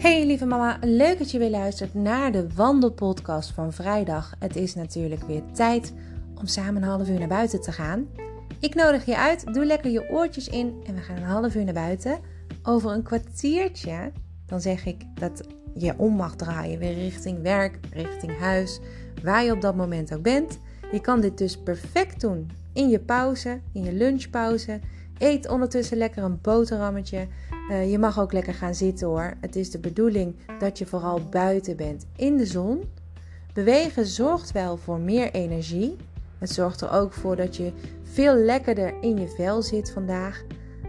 Hey lieve mama, leuk dat je weer luistert naar de wandelpodcast van vrijdag. Het is natuurlijk weer tijd om samen een half uur naar buiten te gaan. Ik nodig je uit, doe lekker je oortjes in en we gaan een half uur naar buiten. Over een kwartiertje, dan zeg ik dat je om mag draaien weer richting werk, richting huis, waar je op dat moment ook bent. Je kan dit dus perfect doen in je pauze, in je lunchpauze. Eet ondertussen lekker een boterhammetje. Uh, je mag ook lekker gaan zitten hoor. Het is de bedoeling dat je vooral buiten bent in de zon. Bewegen zorgt wel voor meer energie. Het zorgt er ook voor dat je veel lekkerder in je vel zit vandaag.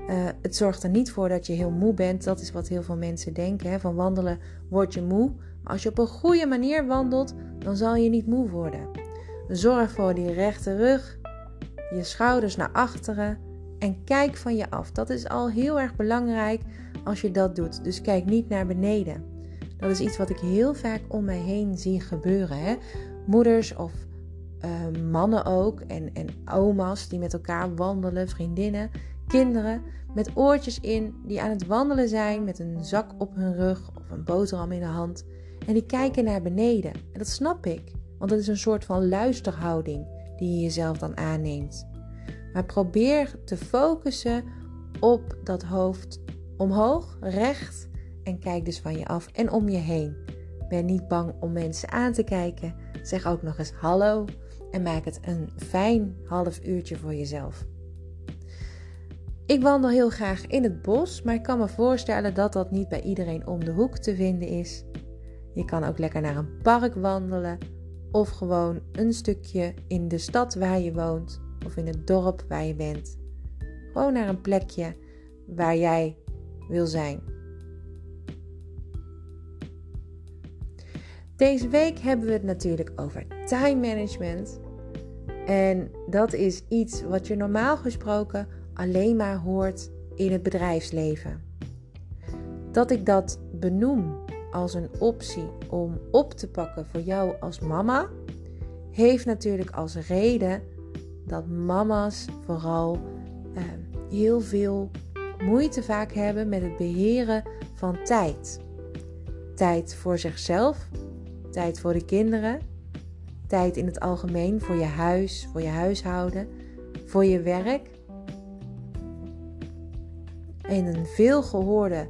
Uh, het zorgt er niet voor dat je heel moe bent. Dat is wat heel veel mensen denken. Hè? Van wandelen word je moe. Maar als je op een goede manier wandelt, dan zal je niet moe worden. Zorg voor die rechte rug, je schouders naar achteren en kijk van je af. Dat is al heel erg belangrijk als je dat doet. Dus kijk niet naar beneden. Dat is iets wat ik heel vaak om mij heen zie gebeuren. Hè? Moeders of uh, mannen ook en, en oma's die met elkaar wandelen, vriendinnen, kinderen met oortjes in die aan het wandelen zijn met een zak op hun rug of een boterham in de hand. En die kijken naar beneden. En dat snap ik, want dat is een soort van luisterhouding die je jezelf dan aanneemt. Maar probeer te focussen op dat hoofd omhoog, recht en kijk dus van je af en om je heen. Ben niet bang om mensen aan te kijken. Zeg ook nog eens hallo en maak het een fijn half uurtje voor jezelf. Ik wandel heel graag in het bos, maar ik kan me voorstellen dat dat niet bij iedereen om de hoek te vinden is. Je kan ook lekker naar een park wandelen of gewoon een stukje in de stad waar je woont of in het dorp waar je bent. Gewoon naar een plekje waar jij wil zijn. Deze week hebben we het natuurlijk over time management. En dat is iets wat je normaal gesproken alleen maar hoort in het bedrijfsleven. Dat ik dat benoem als een optie om op te pakken voor jou als mama, heeft natuurlijk als reden dat mama's vooral eh, heel veel moeite vaak hebben met het beheren van tijd. Tijd voor zichzelf, tijd voor de kinderen, tijd in het algemeen voor je huis, voor je huishouden, voor je werk. En een veelgehoorde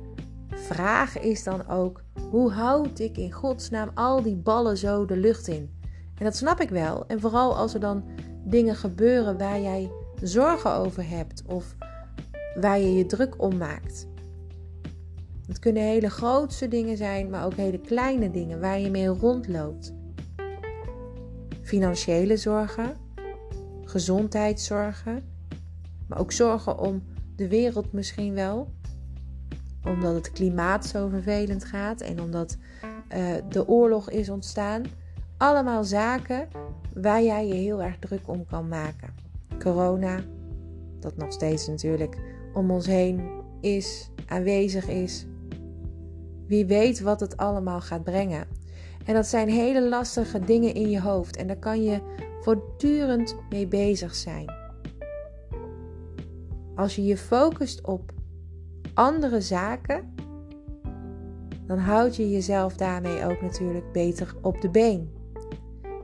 vraag is dan ook: hoe houd ik in godsnaam al die ballen zo de lucht in? En dat snap ik wel. En vooral als er dan dingen gebeuren waar jij zorgen over hebt of waar je je druk om maakt. Het kunnen hele grootste dingen zijn, maar ook hele kleine dingen waar je mee rondloopt. Financiële zorgen, gezondheidszorgen, maar ook zorgen om de wereld misschien wel. Omdat het klimaat zo vervelend gaat en omdat uh, de oorlog is ontstaan. Allemaal zaken waar jij je heel erg druk om kan maken. Corona, dat nog steeds natuurlijk om ons heen is, aanwezig is. Wie weet wat het allemaal gaat brengen. En dat zijn hele lastige dingen in je hoofd en daar kan je voortdurend mee bezig zijn. Als je je focust op andere zaken, dan houd je jezelf daarmee ook natuurlijk beter op de been.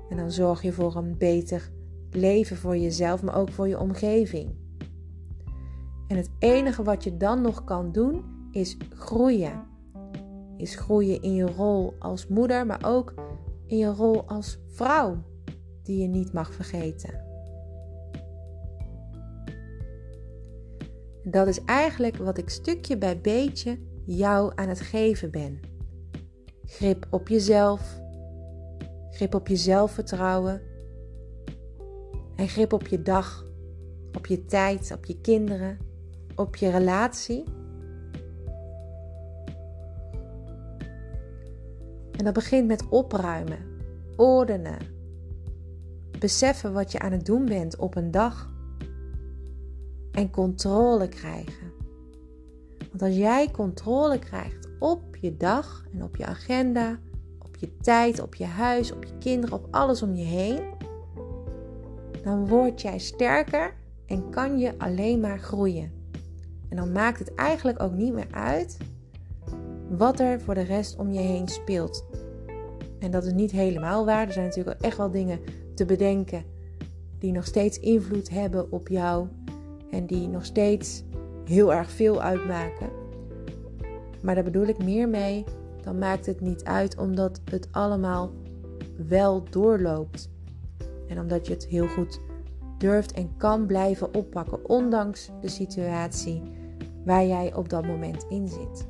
En dan zorg je voor een beter leven voor jezelf, maar ook voor je omgeving. En het enige wat je dan nog kan doen is groeien. Is groeien in je rol als moeder, maar ook in je rol als vrouw, die je niet mag vergeten. Dat is eigenlijk wat ik stukje bij beetje jou aan het geven ben. Grip op jezelf, grip op je zelfvertrouwen en grip op je dag, op je tijd, op je kinderen, op je relatie. En dat begint met opruimen, ordenen, beseffen wat je aan het doen bent op een dag en controle krijgen. Want als jij controle krijgt op je dag en op je agenda, je tijd, op je huis, op je kinderen, op alles om je heen, dan word jij sterker en kan je alleen maar groeien. En dan maakt het eigenlijk ook niet meer uit wat er voor de rest om je heen speelt. En dat is niet helemaal waar. Er zijn natuurlijk echt wel dingen te bedenken die nog steeds invloed hebben op jou en die nog steeds heel erg veel uitmaken. Maar daar bedoel ik meer mee, dan maakt het niet uit omdat het allemaal wel doorloopt. En omdat je het heel goed durft en kan blijven oppakken, ondanks de situatie waar jij op dat moment in zit.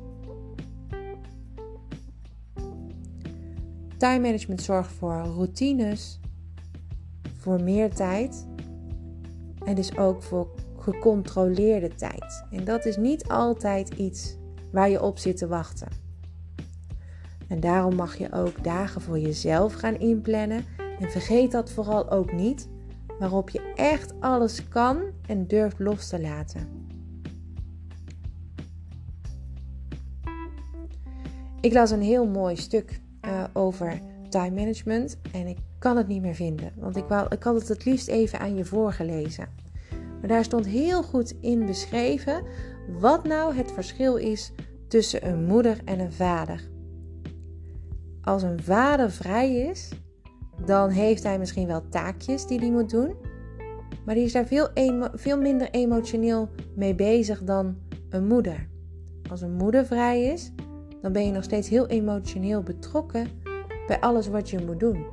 Time management zorgt voor routines, voor meer tijd en dus ook voor gecontroleerde tijd. En dat is niet altijd iets waar je op zit te wachten. En daarom mag je ook dagen voor jezelf gaan inplannen. En vergeet dat vooral ook niet, waarop je echt alles kan en durft los te laten. Ik las een heel mooi stuk uh, over time management en ik kan het niet meer vinden, want ik, wou, ik had het het liefst even aan je voorgelezen. Maar daar stond heel goed in beschreven wat nou het verschil is tussen een moeder en een vader. Als een vader vrij is, dan heeft hij misschien wel taakjes die hij moet doen, maar die is daar veel, veel minder emotioneel mee bezig dan een moeder. Als een moeder vrij is, dan ben je nog steeds heel emotioneel betrokken bij alles wat je moet doen.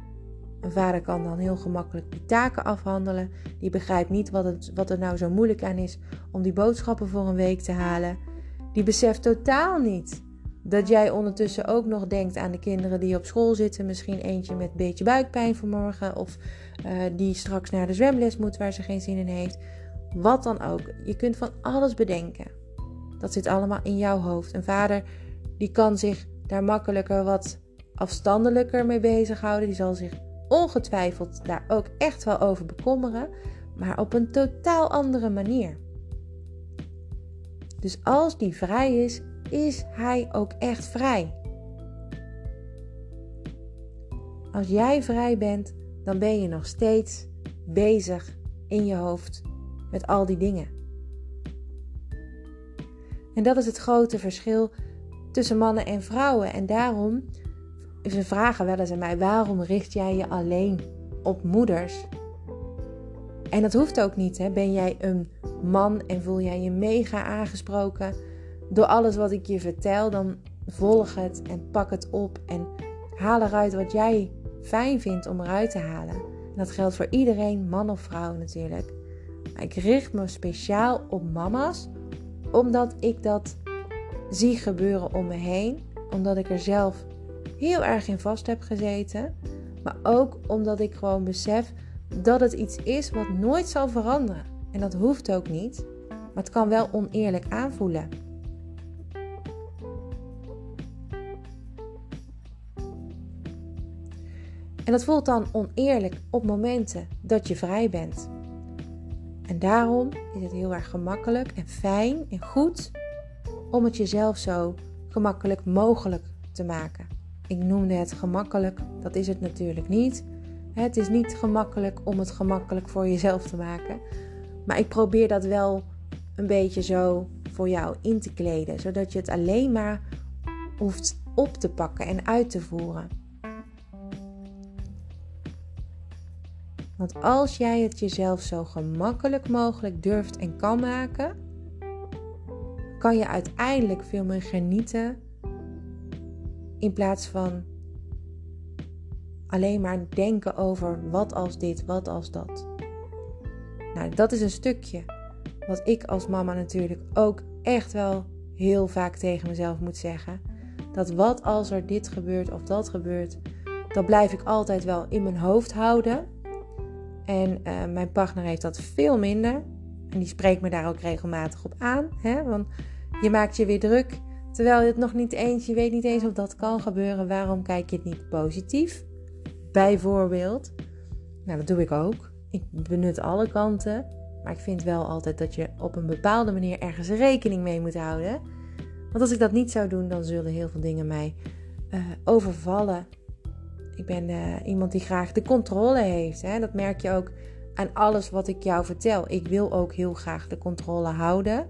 Een vader kan dan heel gemakkelijk die taken afhandelen. Die begrijpt niet wat, het, wat er nou zo moeilijk aan is om die boodschappen voor een week te halen. Die beseft totaal niet dat jij ondertussen ook nog denkt aan de kinderen die op school zitten. Misschien eentje met een beetje buikpijn vanmorgen. Of uh, die straks naar de zwemles moet waar ze geen zin in heeft. Wat dan ook. Je kunt van alles bedenken. Dat zit allemaal in jouw hoofd. Een vader die kan zich daar makkelijker wat afstandelijker mee bezighouden. Die zal zich ongetwijfeld daar ook echt wel over bekommeren, maar op een totaal andere manier. Dus als die vrij is, is hij ook echt vrij. Als jij vrij bent, dan ben je nog steeds bezig in je hoofd met al die dingen. En dat is het grote verschil tussen mannen en vrouwen. En daarom ze vragen wel eens aan mij: waarom richt jij je alleen op moeders? En dat hoeft ook niet. Hè? Ben jij een man en voel jij je mega aangesproken door alles wat ik je vertel, dan volg het en pak het op en haal eruit wat jij fijn vindt om eruit te halen. En dat geldt voor iedereen, man of vrouw natuurlijk. Maar ik richt me speciaal op mama's, omdat ik dat zie gebeuren om me heen, omdat ik er zelf heel erg in vast heb gezeten. Maar ook omdat ik gewoon besef dat het iets is wat nooit zal veranderen. En dat hoeft ook niet. Maar het kan wel oneerlijk aanvoelen. En dat voelt dan oneerlijk op momenten dat je vrij bent. En daarom is het heel erg gemakkelijk en fijn en goed om het jezelf zo gemakkelijk mogelijk te maken. Ik noemde het gemakkelijk, dat is het natuurlijk niet. Het is niet gemakkelijk om het gemakkelijk voor jezelf te maken. Maar ik probeer dat wel een beetje zo voor jou in te kleden, zodat je het alleen maar hoeft op te pakken en uit te voeren. Want als jij het jezelf zo gemakkelijk mogelijk durft en kan maken, kan je uiteindelijk veel meer genieten in plaats van alleen maar denken over wat als dit, wat als dat. Nou, dat is een stukje wat ik als mama natuurlijk ook echt wel heel vaak tegen mezelf moet zeggen. Dat wat als er dit gebeurt of dat gebeurt, dat blijf ik altijd wel in mijn hoofd houden. En uh, mijn partner heeft dat veel minder. En die spreekt me daar ook regelmatig op aan. Hè? Want je maakt je weer druk. Terwijl je het nog niet eens, je weet niet eens of dat kan gebeuren. Waarom kijk je het niet positief? Bijvoorbeeld. Nou, dat doe ik ook. Ik benut alle kanten. Maar ik vind wel altijd dat je op een bepaalde manier ergens rekening mee moet houden. Want als ik dat niet zou doen, dan zullen heel veel dingen mij uh, overvallen. Ik ben uh, iemand die graag de controle heeft. Hè? Dat merk je ook aan alles wat ik jou vertel. Ik wil ook heel graag de controle houden.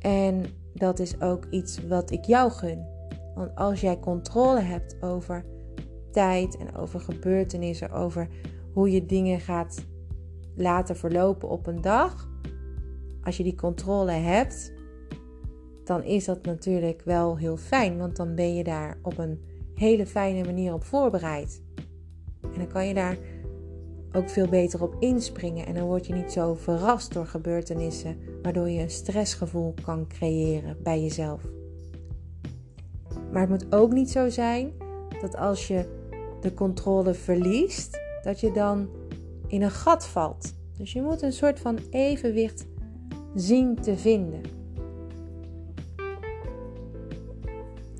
En dat is ook iets wat ik jou gun. Want als jij controle hebt over tijd en over gebeurtenissen, over hoe je dingen gaat laten verlopen op een dag, als je die controle hebt, dan is dat natuurlijk wel heel fijn, want dan ben je daar op een hele fijne manier op voorbereid. En dan kan je daar ook veel beter op inspringen en dan word je niet zo verrast door gebeurtenissen, waardoor je een stressgevoel kan creëren bij jezelf. Maar het moet ook niet zo zijn dat als je de controle verliest, dat je dan in een gat valt. Dus je moet een soort van evenwicht zien te vinden.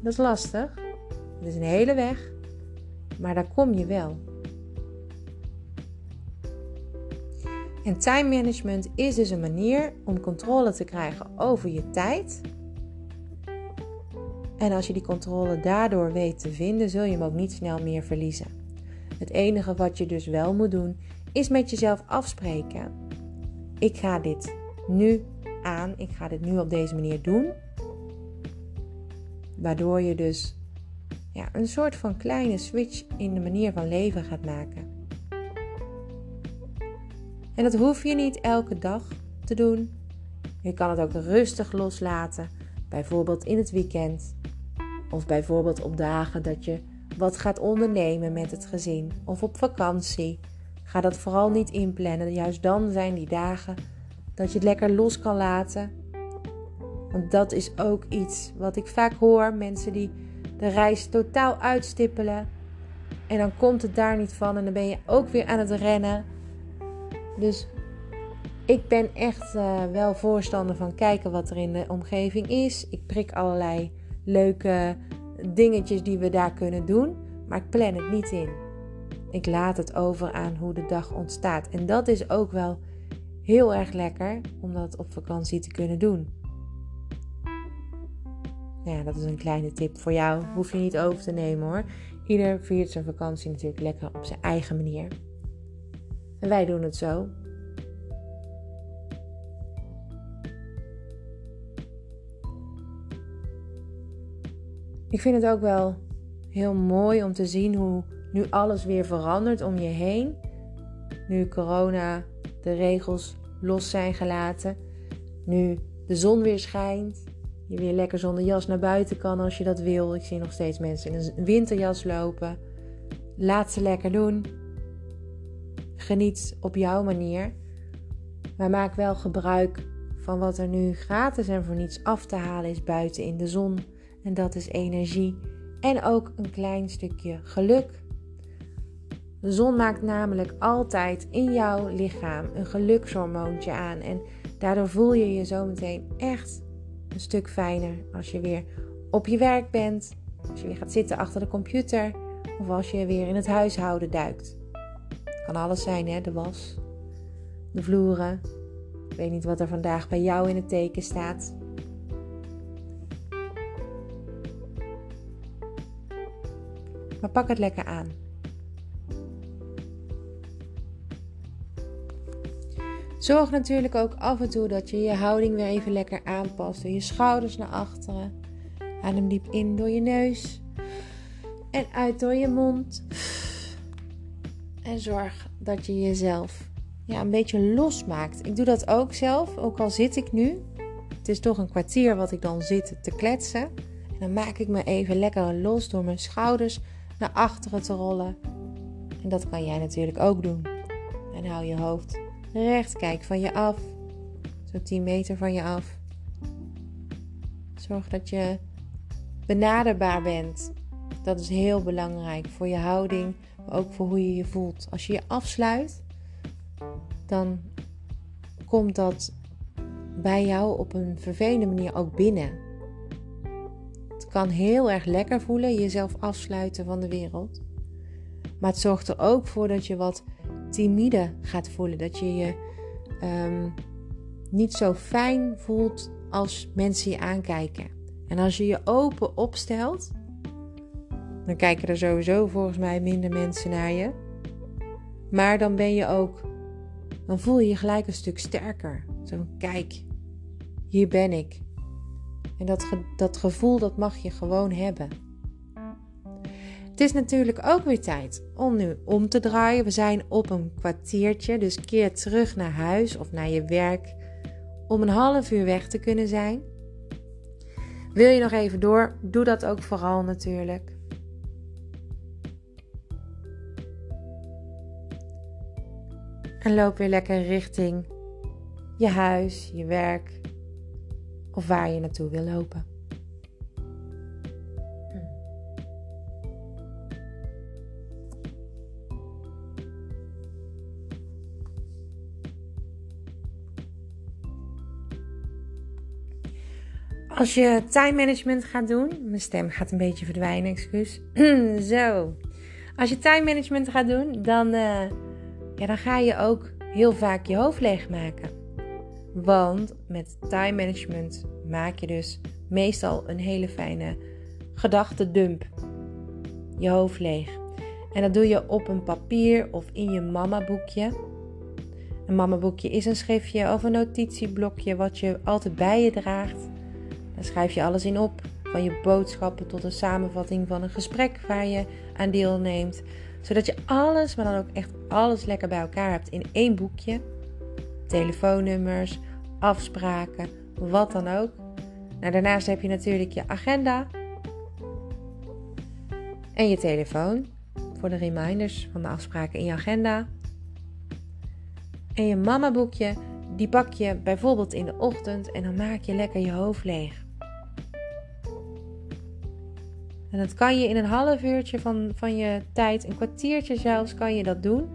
Dat is lastig. Het is een hele weg, maar daar kom je wel. En time management is dus een manier om controle te krijgen over je tijd. En als je die controle daardoor weet te vinden, zul je hem ook niet snel meer verliezen. Het enige wat je dus wel moet doen, is met jezelf afspreken. Ik ga dit nu aan, ik ga dit nu op deze manier doen. Waardoor je dus ja, een soort van kleine switch in de manier van leven gaat maken. En dat hoef je niet elke dag te doen. Je kan het ook rustig loslaten, bijvoorbeeld in het weekend. Of bijvoorbeeld op dagen dat je wat gaat ondernemen met het gezin of op vakantie. Ga dat vooral niet inplannen. Juist dan zijn die dagen dat je het lekker los kan laten. Want dat is ook iets wat ik vaak hoor. Mensen die de reis totaal uitstippelen. En dan komt het daar niet van. En dan ben je ook weer aan het rennen. Dus ik ben echt uh, wel voorstander van kijken wat er in de omgeving is. Ik prik allerlei leuke dingetjes die we daar kunnen doen. Maar ik plan het niet in. Ik laat het over aan hoe de dag ontstaat. En dat is ook wel heel erg lekker om dat op vakantie te kunnen doen. Ja, dat is een kleine tip voor jou. Hoef je niet over te nemen hoor. Ieder viert zijn vakantie natuurlijk lekker op zijn eigen manier. En wij doen het zo. Ik vind het ook wel heel mooi om te zien hoe nu alles weer verandert om je heen. Nu corona de regels los zijn gelaten. Nu de zon weer schijnt. Je weer lekker zonder jas naar buiten kan als je dat wil. Ik zie nog steeds mensen in een winterjas lopen. Laat ze lekker doen. Geniet op jouw manier. Maar maak wel gebruik van wat er nu gratis en voor niets af te halen is buiten in de zon. En dat is energie en ook een klein stukje geluk. De zon maakt namelijk altijd in jouw lichaam een gelukshormoontje aan. En daardoor voel je je zometeen echt een stuk fijner als je weer op je werk bent. Als je weer gaat zitten achter de computer. Of als je weer in het huishouden duikt. Kan alles zijn, hè? De was, de vloeren. Ik weet niet wat er vandaag bij jou in het teken staat. Maar pak het lekker aan. Zorg natuurlijk ook af en toe dat je je houding weer even lekker aanpast. Door je schouders naar achteren. Adem diep in door je neus. En uit door je mond. En zorg dat je jezelf ja, een beetje losmaakt. Ik doe dat ook zelf, ook al zit ik nu. Het is toch een kwartier wat ik dan zit te kletsen. En dan maak ik me even lekker los door mijn schouders naar achteren te rollen. En dat kan jij natuurlijk ook doen. En hou je hoofd recht, kijk van je af. Zo 10 meter van je af. Zorg dat je benaderbaar bent. Dat is heel belangrijk voor je houding, maar ook voor hoe je je voelt. Als je je afsluit, dan komt dat bij jou op een vervelende manier ook binnen. Het kan heel erg lekker voelen, jezelf afsluiten van de wereld. Maar het zorgt er ook voor dat je wat timide gaat voelen. Dat je je um, niet zo fijn voelt als mensen je aankijken. En als je je open opstelt, dan kijken er sowieso volgens mij minder mensen naar je. Maar dan ben je ook, dan voel je je gelijk een stuk sterker. Zo kijk, hier ben ik. En dat, dat gevoel, dat mag je gewoon hebben. Het is natuurlijk ook weer tijd om nu om te draaien. We zijn op een kwartiertje, dus keer terug naar huis of naar je werk om een half uur weg te kunnen zijn. Wil je nog even door? Doe dat ook vooral natuurlijk. En loop weer lekker richting je huis, je werk of waar je naartoe wil lopen. Als je time management gaat doen, mijn stem gaat een beetje verdwijnen, excuus. Zo. Als je time management gaat doen, dan, uh, ja, dan ga je ook heel vaak je hoofd leegmaken. Want met time management maak je dus meestal een hele fijne gedachtendump. Je hoofd leeg. En dat doe je op een papier of in je mama boekje. Een mama boekje is een schriftje of een notitieblokje wat je altijd bij je draagt. Daar schrijf je alles in op, van je boodschappen tot een samenvatting van een gesprek waar je aan deelneemt. Zodat je alles, maar dan ook echt alles lekker bij elkaar hebt in één boekje. Telefoonnummers, afspraken, wat dan ook. Nou, daarnaast heb je natuurlijk je agenda en je telefoon voor de reminders van de afspraken in je agenda. En je mama boekje, die pak je bijvoorbeeld in de ochtend en dan maak je lekker je hoofd leeg. En dat kan je in een half uurtje van, van je tijd, een kwartiertje zelfs, kan je dat doen.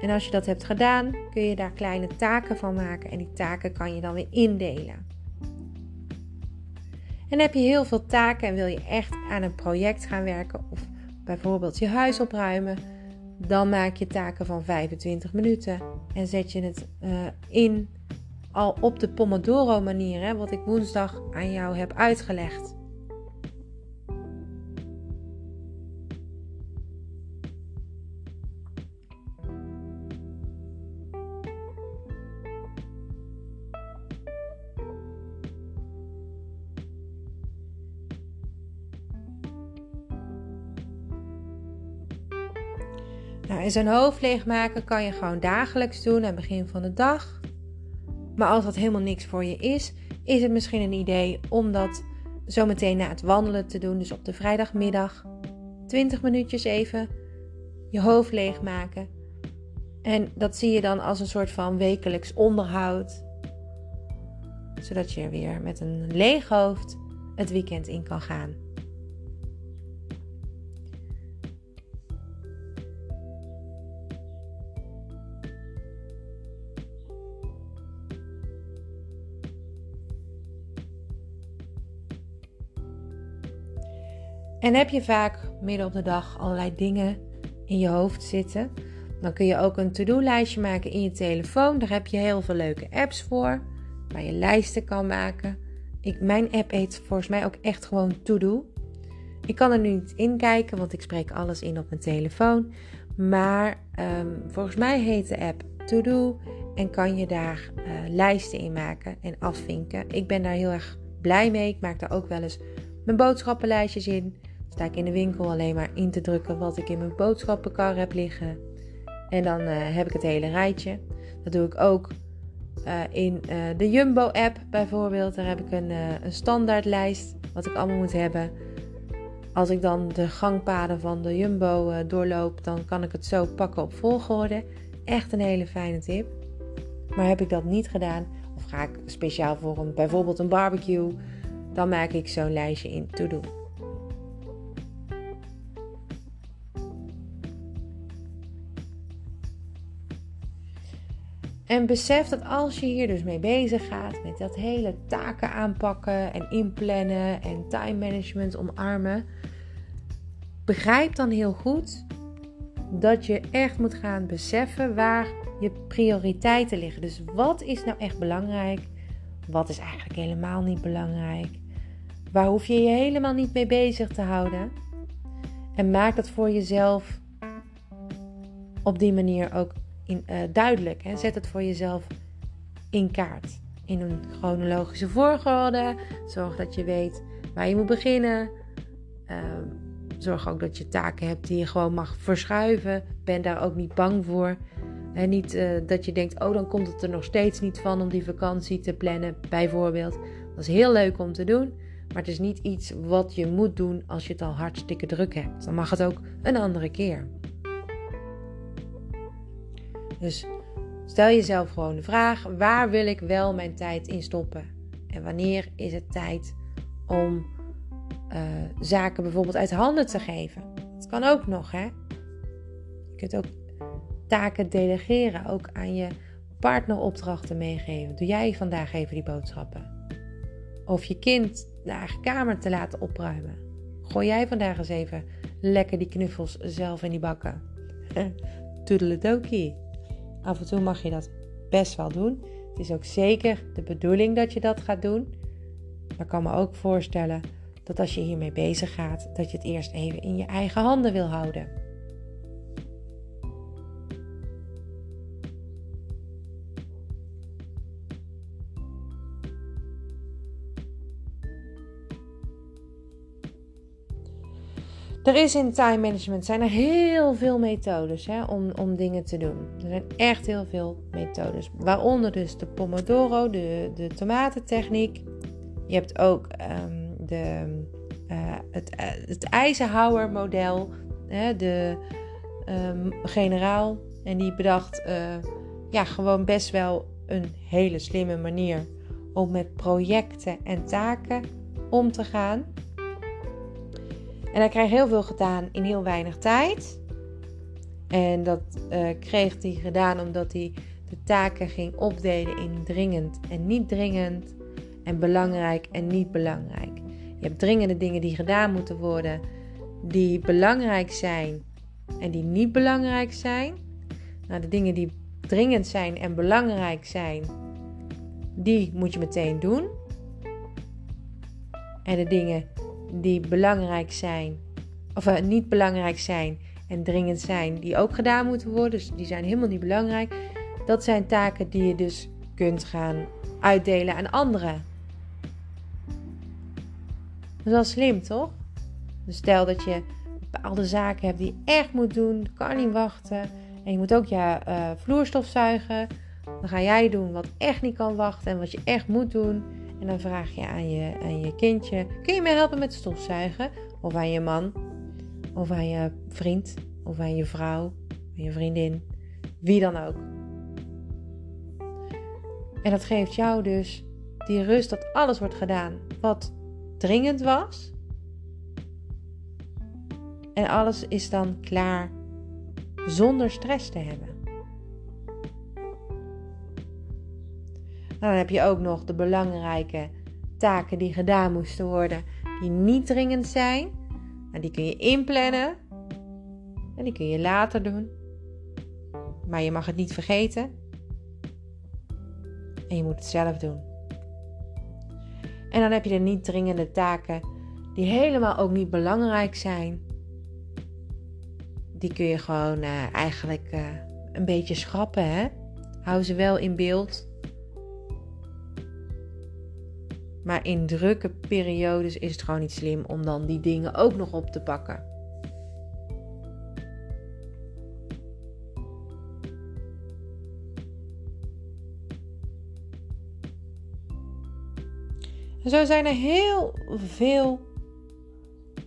En als je dat hebt gedaan, kun je daar kleine taken van maken. En die taken kan je dan weer indelen. En heb je heel veel taken en wil je echt aan een project gaan werken, of bijvoorbeeld je huis opruimen, dan maak je taken van 25 minuten en zet je het uh, in al op de Pomodoro manier, hè, wat ik woensdag aan jou heb uitgelegd. En zo'n hoofd leegmaken kan je gewoon dagelijks doen aan het begin van de dag. Maar als dat helemaal niks voor je is, is het misschien een idee om dat zometeen na het wandelen te doen. Dus op de vrijdagmiddag 20 minuutjes even je hoofd leegmaken. En dat zie je dan als een soort van wekelijks onderhoud. Zodat je weer met een leeg hoofd het weekend in kan gaan. En heb je vaak midden op de dag allerlei dingen in je hoofd zitten, dan kun je ook een to-do-lijstje maken in je telefoon. Daar heb je heel veel leuke apps voor, waar je lijsten kan maken. Ik, mijn app heet volgens mij ook echt gewoon To-Do. Ik kan er nu niet in kijken, want ik spreek alles in op mijn telefoon. Maar ehm, volgens mij heet de app To-Do en kan je daar uh, lijsten in maken en afvinken. Ik ben daar heel erg blij mee. Ik maak daar ook wel eens mijn boodschappenlijstjes in sta ik in de winkel alleen maar in te drukken wat ik in mijn boodschappenkar heb liggen. En dan uh, heb ik het hele rijtje. Dat doe ik ook uh, in uh, de Jumbo-app bijvoorbeeld. Daar heb ik een, een standaardlijst wat ik allemaal moet hebben. Als ik dan de gangpaden van de Jumbo doorloop, dan kan ik het zo pakken op volgorde. Echt een hele fijne tip. Maar heb ik dat niet gedaan, of ga ik speciaal voor een, bijvoorbeeld een barbecue, dan maak ik zo'n lijstje in to do. En besef dat als je hier dus mee bezig gaat, met dat hele taken aanpakken en inplannen en time management omarmen, begrijp dan heel goed dat je echt moet gaan beseffen waar je prioriteiten liggen. Dus wat is nou echt belangrijk? Wat is eigenlijk helemaal niet belangrijk? Waar hoef je je helemaal niet mee bezig te houden? En maak dat voor jezelf op die manier ook in, uh, duidelijk. Hè? Zet het voor jezelf in kaart. in een chronologische volgorde. Zorg dat je weet waar je moet beginnen. Ehm, zorg ook dat je taken hebt die je gewoon mag verschuiven. Ben daar ook niet bang voor. En niet uh, dat je denkt, oh dan komt het er nog steeds niet van om die vakantie te plannen, bijvoorbeeld. Dat is heel leuk om te doen, maar het is niet iets wat je moet doen als je het al hartstikke druk hebt. Dan mag het ook een andere keer. Dus stel jezelf gewoon de vraag: waar wil ik wel mijn tijd in stoppen? En wanneer is het tijd om uh, zaken bijvoorbeeld uit handen te geven? Dat kan ook nog, hè? Je kunt ook taken delegeren, ook aan je partner opdrachten meegeven. Doe jij vandaag even die boodschappen? Of je kind de eigen kamer te laten opruimen. Gooi jij vandaag eens even lekker die knuffels zelf in die bakken. Toedeledokie. Af en toe mag je dat best wel doen. Het is ook zeker de bedoeling dat je dat gaat doen. Maar ik kan me ook voorstellen dat als je hiermee bezig gaat, dat je het eerst even in je eigen handen wil houden. Er is in time management zijn er heel veel methodes hè, om, om dingen te doen. Er zijn echt heel veel methodes. Waaronder dus de Pomodoro, de, de tomatentechniek. Je hebt ook um, de, uh, het, uh, het Eisenhower model, hè, de um, generaal. En die bedacht uh, ja, gewoon best wel een hele slimme manier om met projecten en taken om te gaan. En hij kreeg heel veel gedaan in heel weinig tijd. En dat uh, kreeg hij gedaan omdat hij de taken ging opdelen in dringend en niet dringend. En belangrijk en niet belangrijk. Je hebt dringende dingen die gedaan moeten worden, die belangrijk zijn en die niet belangrijk zijn. Nou, de dingen die dringend zijn en belangrijk zijn, die moet je meteen doen. En de dingen die belangrijk zijn, of uh, niet belangrijk zijn en dringend zijn, die ook gedaan moeten worden. Dus die zijn helemaal niet belangrijk. Dat zijn taken die je dus kunt gaan uitdelen aan anderen. Dat is wel slim, toch? Dus stel dat je bepaalde zaken hebt die je echt moet doen, kan niet wachten. En je moet ook je uh, vloerstof zuigen. Dan ga jij doen wat echt niet kan wachten en wat je echt moet doen. En dan vraag je aan je, aan je kindje: kun je me helpen met stofzuigen? Of aan je man, of aan je vriend, of aan je vrouw, aan je vriendin, wie dan ook. En dat geeft jou dus die rust dat alles wordt gedaan wat dringend was. En alles is dan klaar zonder stress te hebben. Dan heb je ook nog de belangrijke taken die gedaan moesten worden, die niet dringend zijn. En die kun je inplannen. En die kun je later doen. Maar je mag het niet vergeten. En je moet het zelf doen. En dan heb je de niet dringende taken die helemaal ook niet belangrijk zijn. Die kun je gewoon uh, eigenlijk uh, een beetje schrappen. Hè? Hou ze wel in beeld. Maar in drukke periodes is het gewoon niet slim om dan die dingen ook nog op te pakken. En zo zijn er heel veel,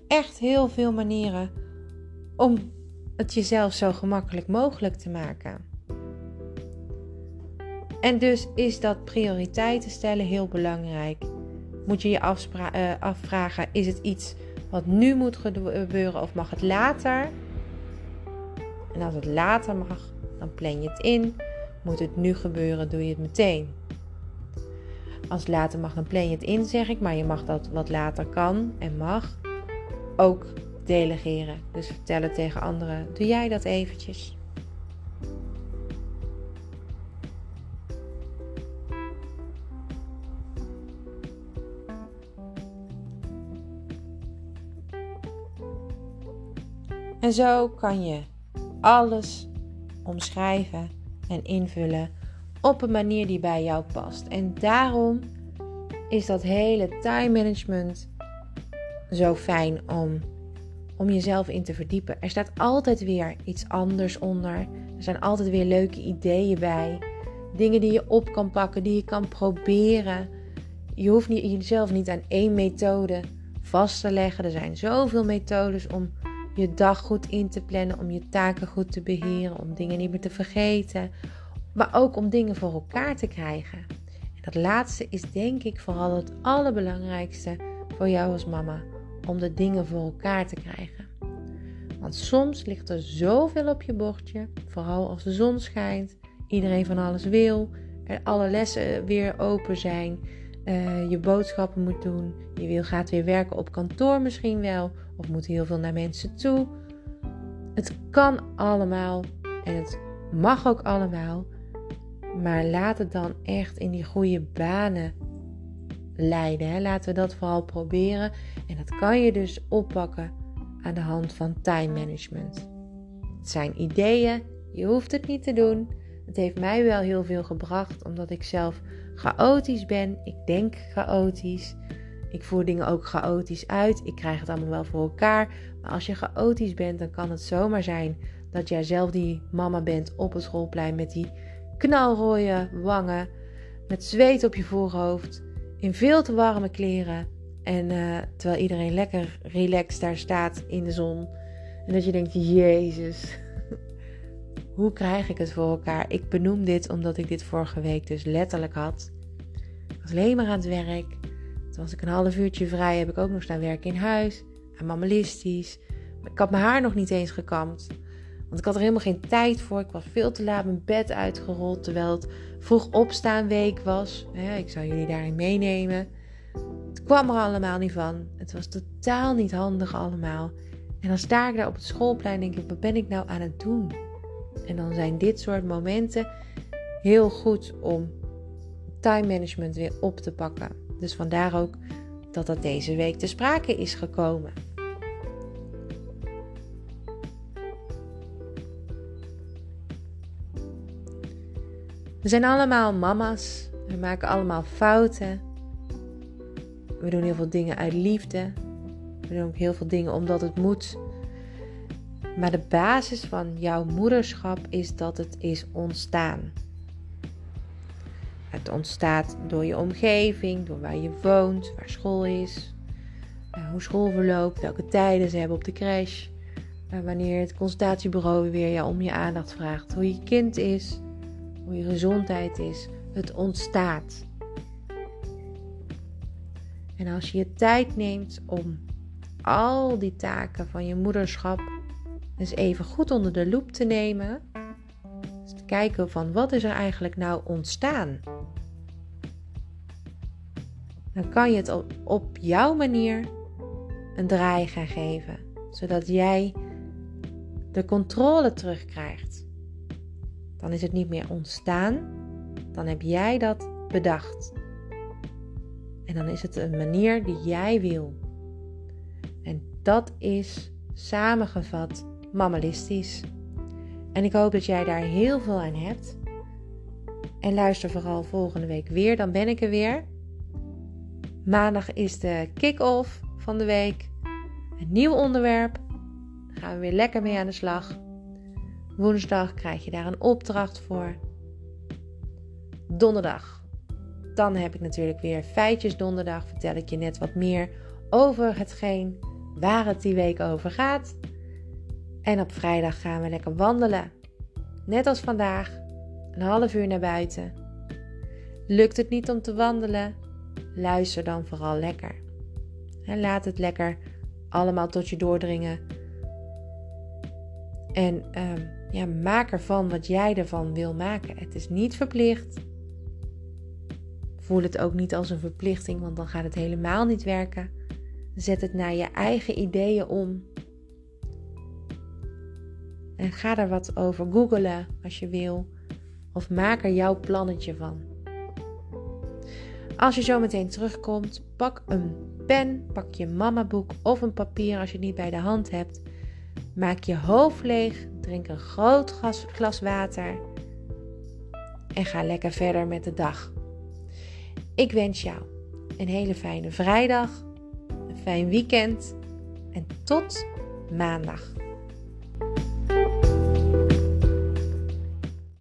echt heel veel manieren om het jezelf zo gemakkelijk mogelijk te maken. En dus is dat prioriteiten stellen heel belangrijk moet je je uh, afvragen: is het iets wat nu moet gebeuren of mag het later? En als het later mag, dan plan je het in. Moet het nu gebeuren, doe je het meteen. Als later mag, dan plan je het in, zeg ik. Maar je mag dat wat later kan en mag ook delegeren. Dus vertellen tegen anderen: doe jij dat eventjes? En zo kan je alles omschrijven en invullen op een manier die bij jou past. En daarom is dat hele time management zo fijn om, om jezelf in te verdiepen. Er staat altijd weer iets anders onder. Er zijn altijd weer leuke ideeën bij. Dingen die je op kan pakken, die je kan proberen. Je hoeft jezelf niet aan één methode vast te leggen. Er zijn zoveel methodes om je dag goed in te plannen, om je taken goed te beheren, om dingen niet meer te vergeten, maar ook om dingen voor elkaar te krijgen. En dat laatste is denk ik vooral het allerbelangrijkste voor jou als mama, om de dingen voor elkaar te krijgen. Want soms ligt er zoveel op je bordje, vooral als de zon schijnt, iedereen van alles wil, er alle lessen weer open zijn, uh, je boodschappen moet doen, je wil, gaat weer werken op kantoor misschien wel, of moet heel veel naar mensen toe. Het kan allemaal en het mag ook allemaal, maar laat het dan echt in die goede banen leiden. Laten we dat vooral proberen. En dat kan je dus oppakken aan de hand van time management. Het zijn ideeën, je hoeft het niet te doen. Het heeft mij wel heel veel gebracht, omdat ik zelf chaotisch ben. Ik denk chaotisch. Ik voer dingen ook chaotisch uit. Ik krijg het allemaal wel voor elkaar. Maar als je chaotisch bent, dan kan het zomaar zijn dat jij zelf die mama bent op het schoolplein met die knalrooie wangen, met zweet op je voorhoofd, in veel te warme kleren. En uh, terwijl iedereen lekker relaxed daar staat in de zon. En dat je denkt, Jezus, hoe krijg ik het voor elkaar? Ik benoem dit omdat ik dit vorige week dus letterlijk had. Ik was alleen maar aan het werk. Toen was ik een half uurtje vrij, heb ik ook nog staan werken in huis. En mammalistisch. Ik had mijn haar nog niet eens gekamd. Want ik had er helemaal geen tijd voor. Ik was veel te laat mijn bed uitgerold. Terwijl het vroeg opstaan week was. ik zou jullie daarin meenemen. Het kwam er allemaal niet van. Het was totaal niet handig allemaal. En dan sta ik daar op het schoolplein en denk ik, wat ben ik nou aan het doen? En dan zijn dit soort momenten heel goed om time management weer op te pakken. Dus vandaar ook dat dat deze week te sprake is gekomen. We zijn allemaal mama's. We maken allemaal fouten. We doen heel veel dingen uit liefde. We doen ook heel veel dingen omdat het moet. Maar de basis van jouw moederschap is dat het is ontstaan. Het ontstaat door je omgeving, door waar je woont, waar school is, eh, hoe school verloopt, welke tijden ze hebben op de crash, eh, wanneer het consultatiebureau weer jou om je aandacht vraagt, hoe je kind is, hoe je gezondheid is. Het ontstaat. En als je je tijd neemt om al die taken van je moederschap eens even goed onder de loep te nemen. Dus te kijken van wat is er eigenlijk nou ontstaan. Dan kan je het op, op jouw manier een draai gaan geven. Zodat jij de controle terugkrijgt. Dan is het niet meer ontstaan. Dan heb jij dat bedacht. En dan is het een manier die jij wil. En dat is samengevat mammalistisch. En ik hoop dat jij daar heel veel aan hebt. En luister vooral volgende week weer, dan ben ik er weer. Maandag is de kick-off van de week. Een nieuw onderwerp. Daar gaan we weer lekker mee aan de slag. Woensdag krijg je daar een opdracht voor. Donderdag. Dan heb ik natuurlijk weer feitjes donderdag. Vertel ik je net wat meer over hetgeen waar het die week over gaat. En op vrijdag gaan we lekker wandelen. Net als vandaag, een half uur naar buiten. Lukt het niet om te wandelen? Luister dan vooral lekker. En laat het lekker allemaal tot je doordringen. En uh, ja, maak ervan wat jij ervan wil maken. Het is niet verplicht. Voel het ook niet als een verplichting, want dan gaat het helemaal niet werken. Zet het naar je eigen ideeën om. En ga er wat over googelen als je wil. Of maak er jouw plannetje van. Als je zo meteen terugkomt, pak een pen, pak je mamaboek of een papier als je het niet bij de hand hebt. Maak je hoofd leeg, drink een groot glas, glas water. en ga lekker verder met de dag. Ik wens jou een hele fijne vrijdag, een fijn weekend en tot maandag.